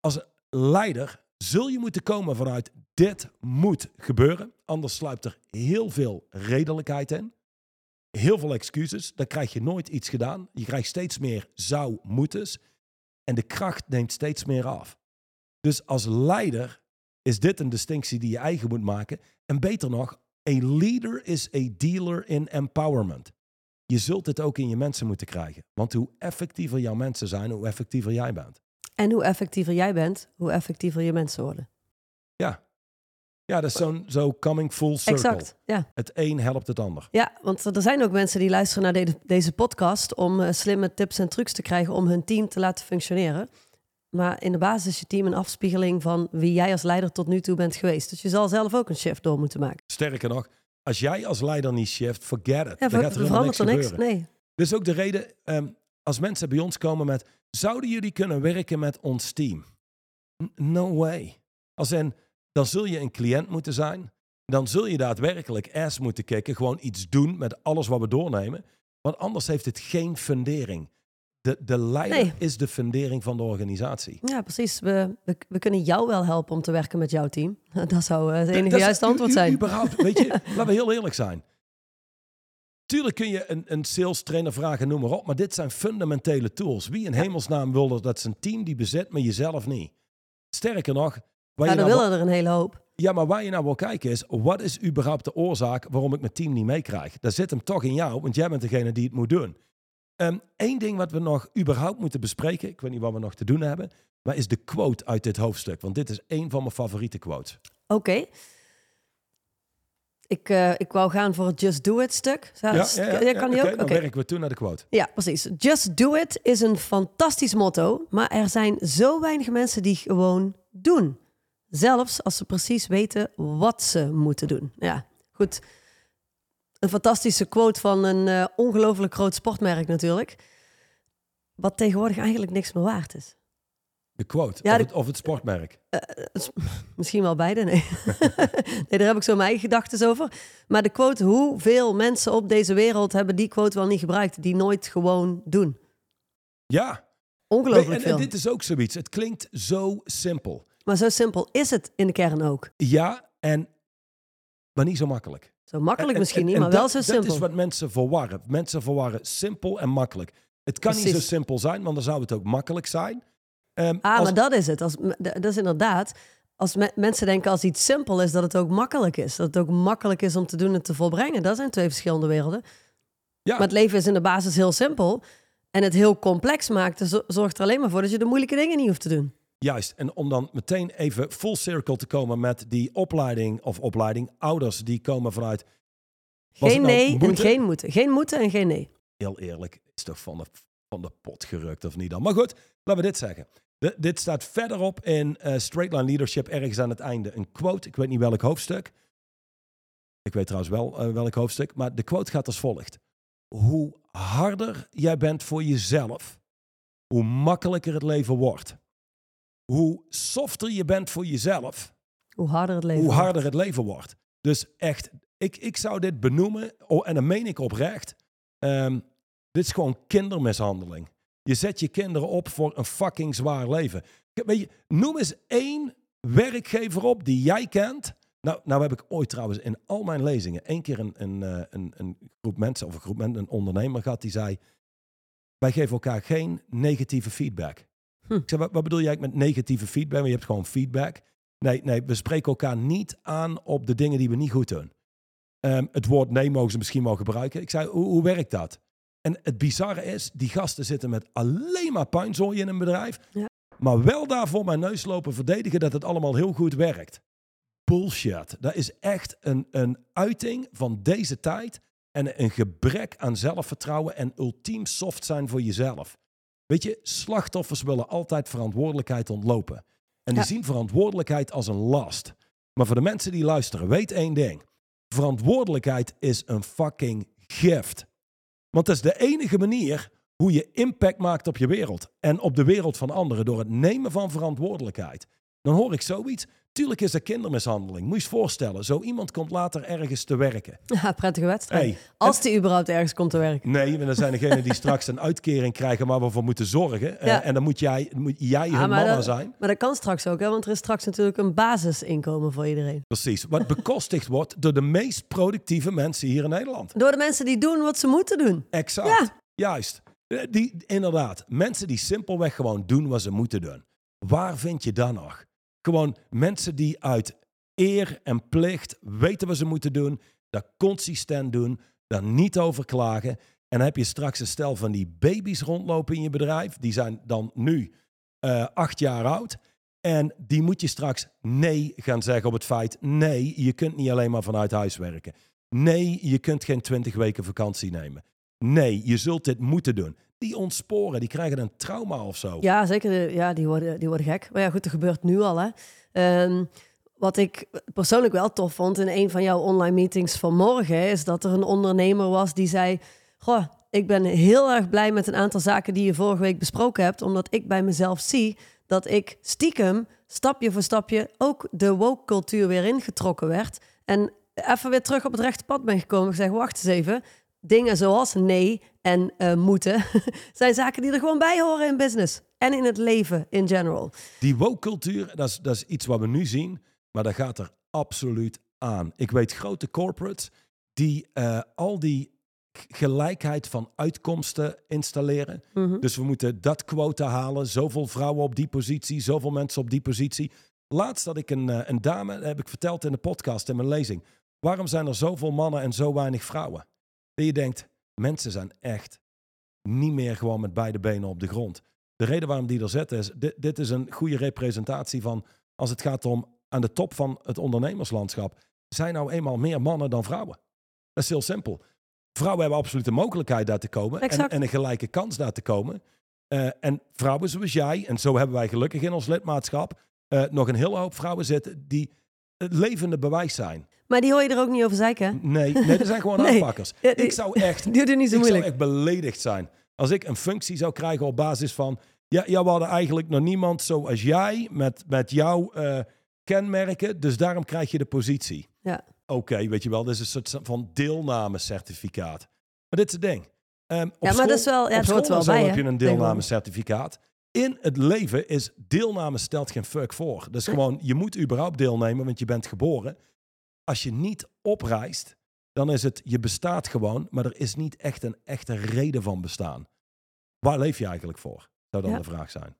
Als leider zul je moeten komen vanuit dit moet gebeuren. Anders sluipt er heel veel redelijkheid in. Heel veel excuses. Dan krijg je nooit iets gedaan. Je krijgt steeds meer zou moetens. En de kracht neemt steeds meer af. Dus als leider is dit een distinctie die je eigen moet maken. En beter nog, a leader is a dealer in empowerment. Je zult dit ook in je mensen moeten krijgen. Want hoe effectiever jouw mensen zijn, hoe effectiever jij bent.
En hoe effectiever jij bent, hoe effectiever je mensen worden.
Ja, ja dat is zo'n zo coming full circle.
Exact, ja.
Het een helpt het ander.
Ja, want er zijn ook mensen die luisteren naar de- deze podcast om eh, slimme tips en trucs te krijgen om hun team te laten functioneren. Maar in de basis is je team een afspiegeling van wie jij als leider tot nu toe bent geweest. Dus je zal zelf ook een shift door moeten maken.
Sterker nog, als jij als leider niet shift, forget it.
Ja,
Dan gaat er
verandert er niks.
gebeuren.
Nee.
Is ook de reden, ehm, als mensen bij ons komen met... Zouden jullie kunnen werken met ons team? No way. Als in, dan zul je een cliënt moeten zijn. Dan zul je daadwerkelijk ass moeten kicken. Gewoon iets doen met alles wat we doornemen. Want anders heeft het geen fundering. De, de leider
Nee.
is de fundering van de organisatie.
Ja, precies. We, we, we kunnen jou wel helpen om te werken met jouw team. Dat zou eh, het enige
Dat
juiste antwoord
u-
zijn.
Überhaupt, weet je, laten we heel eerlijk zijn. tuurlijk kun je een, een sales trainer vragen, noem maar op. Maar dit zijn fundamentele tools. Wie in hemelsnaam wil dat? Een team die bezet, maar jezelf niet. Sterker nog... Waar
Ja, dan
nou
willen er een hele hoop.
ja, maar waar je naar wil kijken is, wat is überhaupt de oorzaak waarom ik mijn team niet meekrijg? Daar zit hem toch in jou, want jij bent degene die het moet doen. Eén ding wat we nog überhaupt moeten bespreken, ik weet niet wat we nog te doen hebben, maar is de quote uit dit hoofdstuk. Want dit is één van mijn favoriete quotes.
Oké. Ik, eh, ik wou gaan voor het Just Do It stuk. Zou- ja, kan die ook?
Dan werken we toe naar de quote.
Ja, precies. Just do it is een fantastisch motto, maar er zijn zo weinig mensen die gewoon doen. Zelfs als ze precies weten wat ze moeten doen. Ja, goed. Een fantastische quote van een eh, ongelooflijk groot sportmerk natuurlijk. Wat tegenwoordig eigenlijk niks meer waard is.
De quote,
Ja,
of,
de-
het, of het sportmerk.
Misschien wel beide, nee. nee, daar heb ik zo mijn eigen gedachten over. Maar de quote, hoeveel mensen op deze wereld hebben die quote wel niet gebruikt, die nooit gewoon doen?
Ja,
Ongelooflijk
en, en
veel.
dit is ook zoiets. Het klinkt zo simpel.
Maar zo simpel is het in de kern ook.
Ja, en, maar niet zo makkelijk.
Zo makkelijk
En-
misschien
en-
niet,
en
maar wel zo simpel.
Dat is wat mensen verwarren. Mensen verwarren simpel en makkelijk. Het kan niet zo simpel zijn, want dan zou het ook makkelijk zijn. Ehm,
Ah,
als-
maar dat is het. Als, dat is inderdaad. Als me- mensen denken als iets simpel is, dat het ook makkelijk is. Dat het ook makkelijk is om te doen en te volbrengen. Dat zijn twee verschillende werelden.
ja,
Maar het leven is in de basis heel simpel. En het heel complex maakt, zo- zorgt er alleen maar voor dat je de moeilijke dingen niet hoeft te doen.
Juist. En om dan meteen even full circle te komen met die opleiding of opleiding. Ouders die komen vanuit,
Geen
nou
nee en geen moeten. Geen moeten en geen nee.
heel eerlijk, is toch van de, van de pot gerukt of niet dan. Maar goed, laten we dit zeggen. De- dit staat verderop in eh Straight Line Leadership, ergens aan het einde. Een quote, ik weet niet welk hoofdstuk. Ik weet trouwens wel eh, welk hoofdstuk, maar de quote gaat als volgt. Hoe harder jij bent voor jezelf, hoe makkelijker het leven wordt. Hoe softer je bent voor jezelf,
Hoe harder het leven
hoe
wordt.
harder het leven wordt. Dus echt, ik, ik zou dit benoemen, oh, en dan meen ik oprecht. ehm, dit is gewoon kindermishandeling. Je zet je kinderen op voor een fucking zwaar leven. Weet je, noem eens één werkgever op die jij kent. Nou, nou heb ik ooit trouwens in al mijn lezingen één keer een, een, eh, een, een groep mensen, of een groep mensen, een ondernemer gehad die zei: Wij geven elkaar geen negatieve feedback.
Hm.
Ik zei: wat, wat bedoel jij met negatieve feedback? Want je hebt gewoon feedback. Nee, nee, we spreken elkaar niet aan op de dingen die we niet goed doen. Ehm, het woord nee mogen ze misschien wel gebruiken. Ik zei, hoe, hoe werkt dat? En het bizarre is, die gasten zitten met alleen maar puinzooi in een bedrijf.
Ja.
Maar wel daar voor mijn neus lopen verdedigen dat het allemaal heel goed werkt. Bullshit. Dat is echt een, een uiting van deze tijd. En een gebrek aan zelfvertrouwen en ultiem soft zijn voor jezelf. Weet je, slachtoffers willen altijd verantwoordelijkheid ontlopen. En die
Ja.
zien verantwoordelijkheid als een last. Maar voor de mensen die luisteren, weet één ding. Verantwoordelijkheid is een fucking gift. Want dat is de enige manier hoe je impact maakt op je wereld. En op de wereld van anderen door het nemen van verantwoordelijkheid. Dan hoor ik zoiets. Tuurlijk is dat kindermishandeling. Moet je je voorstellen. Zo iemand komt later ergens te werken.
Ja, prettige wedstrijd.
Hey,
Als die überhaupt ergens komt te werken.
Nee, maar dan zijn degenen die straks een uitkering krijgen waar we voor moeten zorgen. Eh,
Ja.
en dan moet jij, moet jij hun
Ah,
mama
dat-
zijn.
Maar dat kan straks ook, hè? want er is straks natuurlijk een basisinkomen voor iedereen.
Precies. Wat bekostigd wordt door de meest productieve mensen hier in Nederland.
Door de mensen die doen wat ze moeten doen.
Exact.
Ja.
Juist. Eh, Die, inderdaad. Mensen die simpelweg gewoon doen wat ze moeten doen. Waar vind je dan nog? Gewoon mensen die uit eer en plicht weten wat ze moeten doen. Dat consistent doen. Daar niet over klagen. En dan heb je straks een stel van die baby's rondlopen in je bedrijf. Die zijn dan nu eh, acht jaar oud. En die moet je straks nee gaan zeggen op het feit... nee, je kunt niet alleen maar vanuit huis werken. Nee, je kunt geen twintig weken vakantie nemen. Nee, je zult dit moeten doen. Die ontsporen, die krijgen een trauma of zo.
Ja, zeker. de- Ja, die worden, die worden gek. Maar ja, goed, dat gebeurt nu al. Hè. Ehm, wat ik persoonlijk wel tof vond in een van jouw online meetings van morgen... is dat er een ondernemer was die zei... Goh, ik ben heel erg blij met een aantal zaken die je vorige week besproken hebt... omdat ik bij mezelf zie dat ik stiekem, stapje voor stapje... ook de woke-cultuur weer ingetrokken werd... en even weer terug op het rechte pad ben gekomen. Ik zeg, wacht eens even... Dingen zoals nee en eh, moeten zijn zaken die er gewoon bij horen in business en in het leven in general.
Die woke-cultuur, dat is, dat is iets wat we nu zien, maar dat gaat er absoluut aan. Ik weet grote corporates die eh, al die gelijkheid van uitkomsten installeren.
Mhm.
Dus we moeten dat quota halen. Zoveel vrouwen op die positie, zoveel mensen op die positie. Laatst had ik een, eh, een dame, dat heb ik verteld in de podcast, in mijn lezing. Waarom zijn er zoveel mannen en zo weinig vrouwen? Dat je denkt, mensen zijn echt niet meer gewoon met beide benen op de grond. De reden waarom die er zetten is, dit, dit is een goede representatie van, als het gaat om aan de top van het ondernemerslandschap, zijn nou eenmaal meer mannen dan vrouwen. Dat is heel simpel. Vrouwen hebben absoluut de mogelijkheid daar te komen en, en een gelijke kans daar te komen. Eh, en vrouwen zoals jij, en zo hebben wij gelukkig in ons lidmaatschap, eh, nog een hele hoop vrouwen zitten die het levende bewijs zijn.
Maar die hoor je er ook niet over zeiken.
Nee, nee er zijn gewoon
Nee.
aanpakkers.
Ja, die-
Ik zou echt
Die niet zo
ik zou echt beledigd zijn als ik een functie zou krijgen op basis van... Ja, ja we hadden eigenlijk nog niemand zoals jij met, met jouw eh, kenmerken, dus daarom krijg je de positie.
Ja.
Oké, weet je wel, dit is een soort van deelnamecertificaat. Maar dit is het ding. Ehm, op
maar dat is wel- ja, het hoort
school
wel bij,
heb je een deelnamecertificaat. In het leven is deelname stelt geen fuck voor. Dus gewoon, je moet überhaupt deelnemen, want je bent geboren. Als je niet opreist, dan is het, je bestaat gewoon, maar er is niet echt een echte reden van bestaan. Waar leef je eigenlijk voor? Zou dan
Ja.
de vraag zijn.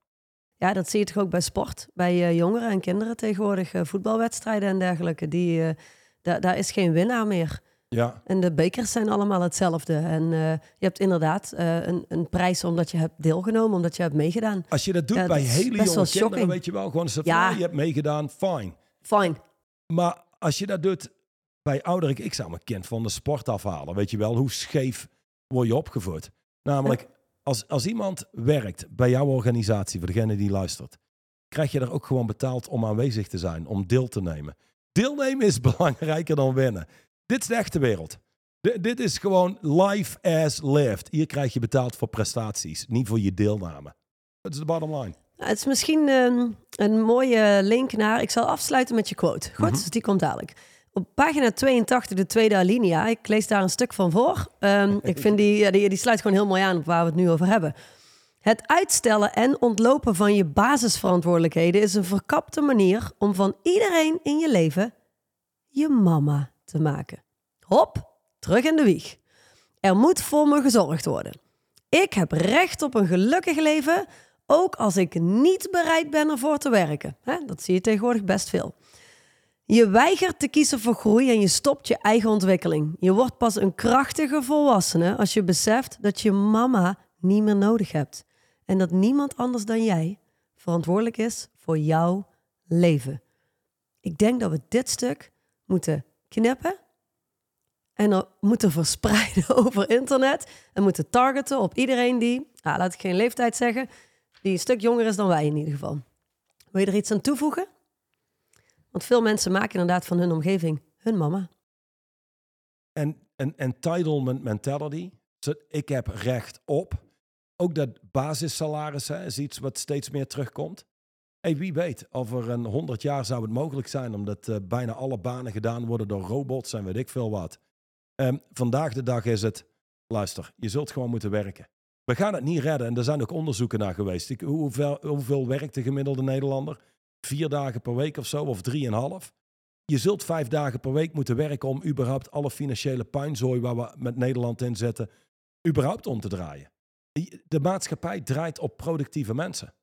Ja, dat zie je toch ook bij sport. Bij eh, jongeren en kinderen tegenwoordig. eh, voetbalwedstrijden en dergelijke. Die, eh, daar is geen winnaar meer.
Ja,
En de bekers zijn allemaal hetzelfde. En eh, je hebt inderdaad eh, een, een prijs omdat je hebt deelgenomen, omdat je hebt meegedaan.
als je dat doet
Ja,
bij
dat
hele jonge kinderen,
shocking.
weet je wel, gewoon een soort
Ja.
van, "Ah, je hebt meegedaan, fine.
Fine.
Maar als je dat doet bij ouderen, ik zou mijn kind van de sport afhalen. Weet je wel, hoe scheef word je opgevoed? Namelijk, als, als iemand werkt bij jouw organisatie, voor degene die luistert, krijg je er ook gewoon betaald om aanwezig te zijn, om deel te nemen. Deelnemen is belangrijker dan winnen. Dit is de echte wereld. D- dit is gewoon life as lived. Hier krijg je betaald voor prestaties, niet voor je deelname. Dat is de bottom line.
Nou, het is misschien ehm, een mooie link naar. Ik zal afsluiten met je quote. Goed,
Mhm.
dus die komt dadelijk. Op pagina 82, de tweede alinea, ik lees daar een stuk van voor. Ehm, ik vind die, die, die sluit gewoon heel mooi aan op waar we het nu over hebben. Het uitstellen en ontlopen van je basisverantwoordelijkheden is een verkapte manier om van iedereen in je leven je mama te maken. Hop, terug in de wieg. Er moet voor me gezorgd worden. Ik heb recht op een gelukkig leven, ook als ik niet bereid ben ervoor te werken. Dat zie je tegenwoordig best veel. Je weigert te kiezen voor groei en je stopt je eigen ontwikkeling. Je wordt pas een krachtige volwassene als je beseft dat je mama niet meer nodig hebt. En dat niemand anders dan jij verantwoordelijk is voor jouw leven. Ik denk dat we dit stuk moeten knippen en moeten verspreiden over internet en moeten targeten op iedereen die, ah, laat ik geen leeftijd zeggen, die een stuk jonger is dan wij in ieder geval. Wil je er iets aan toevoegen? Want veel mensen maken inderdaad van hun omgeving hun mama.
En een entitlement mentality. Ik heb recht op. Ook dat basissalaris hè, is iets wat steeds meer terugkomt. Hey, wie weet, over een honderd jaar zou het mogelijk zijn, omdat eh, bijna alle banen gedaan worden door robots en weet ik veel wat. Ehm, vandaag de dag is het, luister, je zult gewoon moeten werken. We gaan het niet redden en er zijn ook onderzoeken naar geweest. Ik, hoeveel, hoeveel werkt de gemiddelde Nederlander? Vier dagen per week of zo, of drieënhalf? Je zult vijf dagen per week moeten werken om überhaupt alle financiële puinzooi waar we met Nederland in zetten, überhaupt om te draaien. De maatschappij draait op productieve mensen.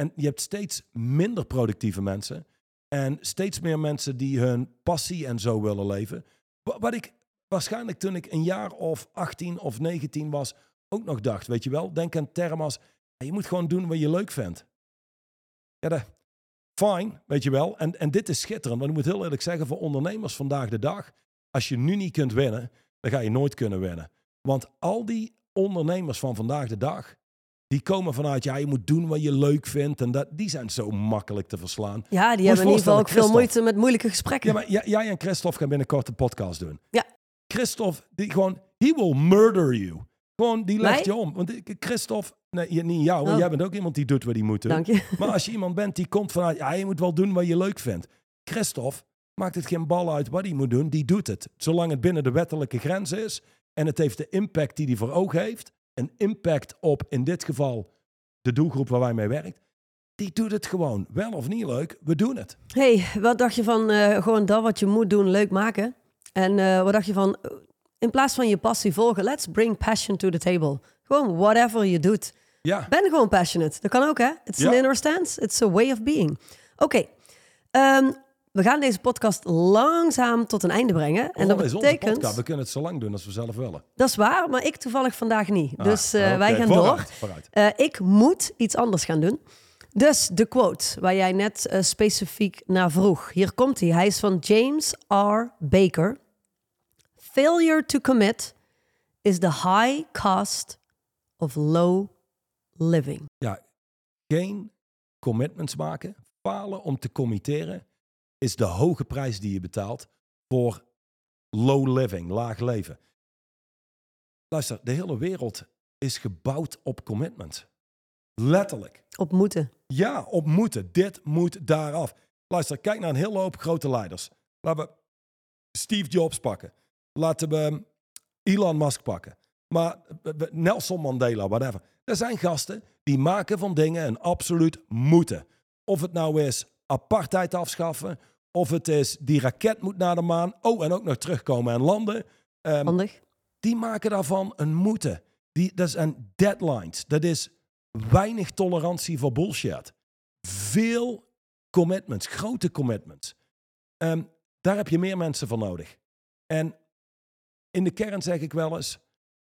En je hebt steeds minder productieve mensen. En steeds meer mensen die hun passie en zo willen leven. Wa- Wat ik waarschijnlijk toen ik een jaar of 18 of 19 was, ook nog dacht. Weet je wel, denk aan termen als, "Ja, je moet gewoon doen wat je leuk vindt. Ja, dat, fine, weet je wel. En, en dit is schitterend. Want ik moet heel eerlijk zeggen, voor ondernemers vandaag de dag, als je nu niet kunt winnen, dan ga je nooit kunnen winnen. Want al die ondernemers van vandaag de dag, die komen vanuit, ja, je moet doen wat je leuk vindt. En dat, die zijn zo makkelijk te verslaan.
Ja, die hebben in ieder geval ook veel moeite met moeilijke gesprekken.
Ja, maar jij en Christophe gaan binnenkort een podcast doen.
Ja.
Christophe, die gewoon, he will murder you. Gewoon, die legt je om. Want Christophe, nee, niet jou, want
Oh.
jij bent ook iemand die doet wat hij moet doen.
Dank je.
Maar als je iemand bent die komt vanuit, ja, je moet wel doen wat je leuk vindt. Christophe maakt het geen bal uit wat hij moet doen, die doet het. Zolang het binnen de wettelijke grenzen is en het heeft de impact die hij voor ogen heeft, een impact op, in dit geval, de doelgroep waar wij mee werken, die doet het gewoon. Wel of niet leuk, we doen het.
hey, wat dacht je van eh, gewoon dat wat je moet doen leuk maken? En eh, wat dacht je van, eh, in plaats van je passie volgen, let's bring passion to the table. Gewoon whatever je doet.
Ja,
Ben gewoon passionate. Dat kan ook, hè? It's an inner stance. It's a way of being. Oké. ehm, we gaan deze podcast langzaam tot een einde brengen. En dat
dat is onze
betekent...
podcast. We kunnen het zo lang doen als we zelf willen.
Dat is waar, maar ik toevallig vandaag niet.
Ah,
dus eh, wij gaan
vooruit,
door.
vooruit.
Eh, ik moet iets anders gaan doen. Dus de quote waar jij net eh, specifiek naar vroeg. Hier komt hij. Hij is van James R. Baker. Failure to commit is the high cost of low living.
Ja, geen commitments maken, falen om te committeren, is de hoge prijs die je betaalt voor low living, laag leven. Luister, de hele wereld is gebouwd op commitment. Letterlijk.
Op moeten.
Ja, op moeten. Dit moet daar af. Luister, kijk naar een hele hoop grote leiders. Laten we Steve Jobs pakken. Laten we Elon Musk pakken. Maar Nelson Mandela, whatever. Er zijn gasten die maken van dingen een absoluut moeten. Of het nou is apartheid afschaffen. Of het is die raket moet naar de maan. Oh, en ook nog terugkomen en landen. Ehm,
Handig.
die maken daarvan een moeten. Die, dat zijn deadlines. Dat is weinig tolerantie voor bullshit. Veel commitments, grote commitments. Ehm, daar heb je meer mensen voor nodig. En in de kern zeg ik wel eens,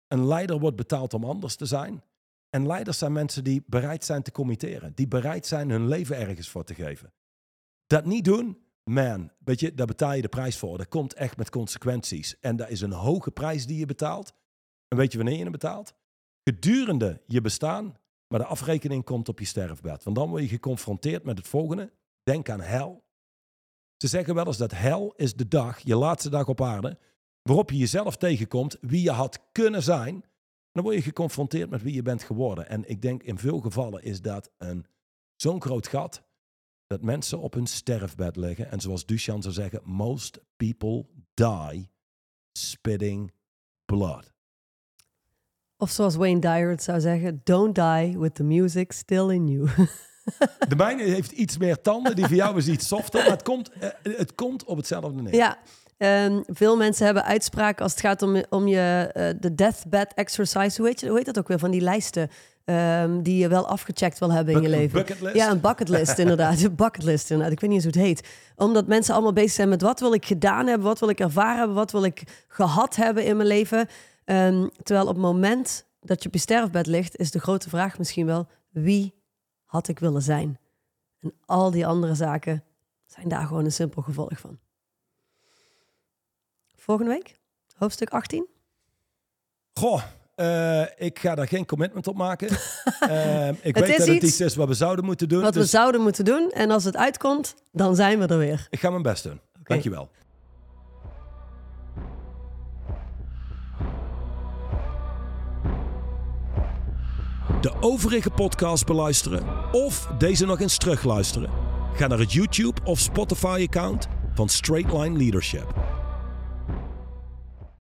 een leider wordt betaald om anders te zijn. En leiders zijn mensen die bereid zijn te committeren. Die bereid zijn hun leven ergens voor te geven. Dat niet doen, man, weet je, daar betaal je de prijs voor. Dat komt echt met consequenties. En dat is een hoge prijs die je betaalt. En weet je wanneer je hem betaalt? Gedurende je bestaan, maar de afrekening komt op je sterfbed. Want dan word je geconfronteerd met het volgende. Denk aan hel. Ze zeggen wel eens dat hel is de dag, je laatste dag op aarde, waarop je jezelf tegenkomt, wie je had kunnen zijn. Dan word je geconfronteerd met wie je bent geworden. En ik denk in veel gevallen is dat een zo'n groot gat dat mensen op hun sterfbed liggen. En zoals Duchamp zou zeggen, most people die spitting blood.
Of zoals Wayne Dyer het zou zeggen, don't die with the music still in you.
De mijne heeft iets meer tanden, die van jou is iets softer. Maar het komt, eh, het komt op hetzelfde neer.
ja, ehm, veel mensen hebben uitspraken als het gaat om, om je, eh, de deathbed exercise. Hoe heet, je, hoe heet dat ook weer? Van die lijsten ehm, die je wel afgecheckt wil hebben in je leven.
bucketlist?
Ja, een bucketlist inderdaad. Een bucketlist inderdaad. Ik weet niet eens hoe het heet. Omdat mensen allemaal bezig zijn met wat wil ik gedaan hebben, wat wil ik ervaren hebben, wat wil ik gehad hebben in mijn leven. Ehm, terwijl op het moment dat je op je sterfbed ligt, is de grote vraag misschien wel, wie had ik willen zijn? En al die andere zaken zijn daar gewoon een simpel gevolg van. Volgende week, hoofdstuk 18.
Goh, eh, ik ga daar geen commitment op maken. Ehm, ik weet dat het iets is wat we zouden moeten doen.
Wat we
dus
zouden moeten doen. En als het uitkomt, dan zijn we er weer.
ik ga mijn best doen. Dankjewel. De overige podcast beluisteren of deze nog eens terugluisteren? Ga naar het YouTube of Spotify account van Straight Line Leadership.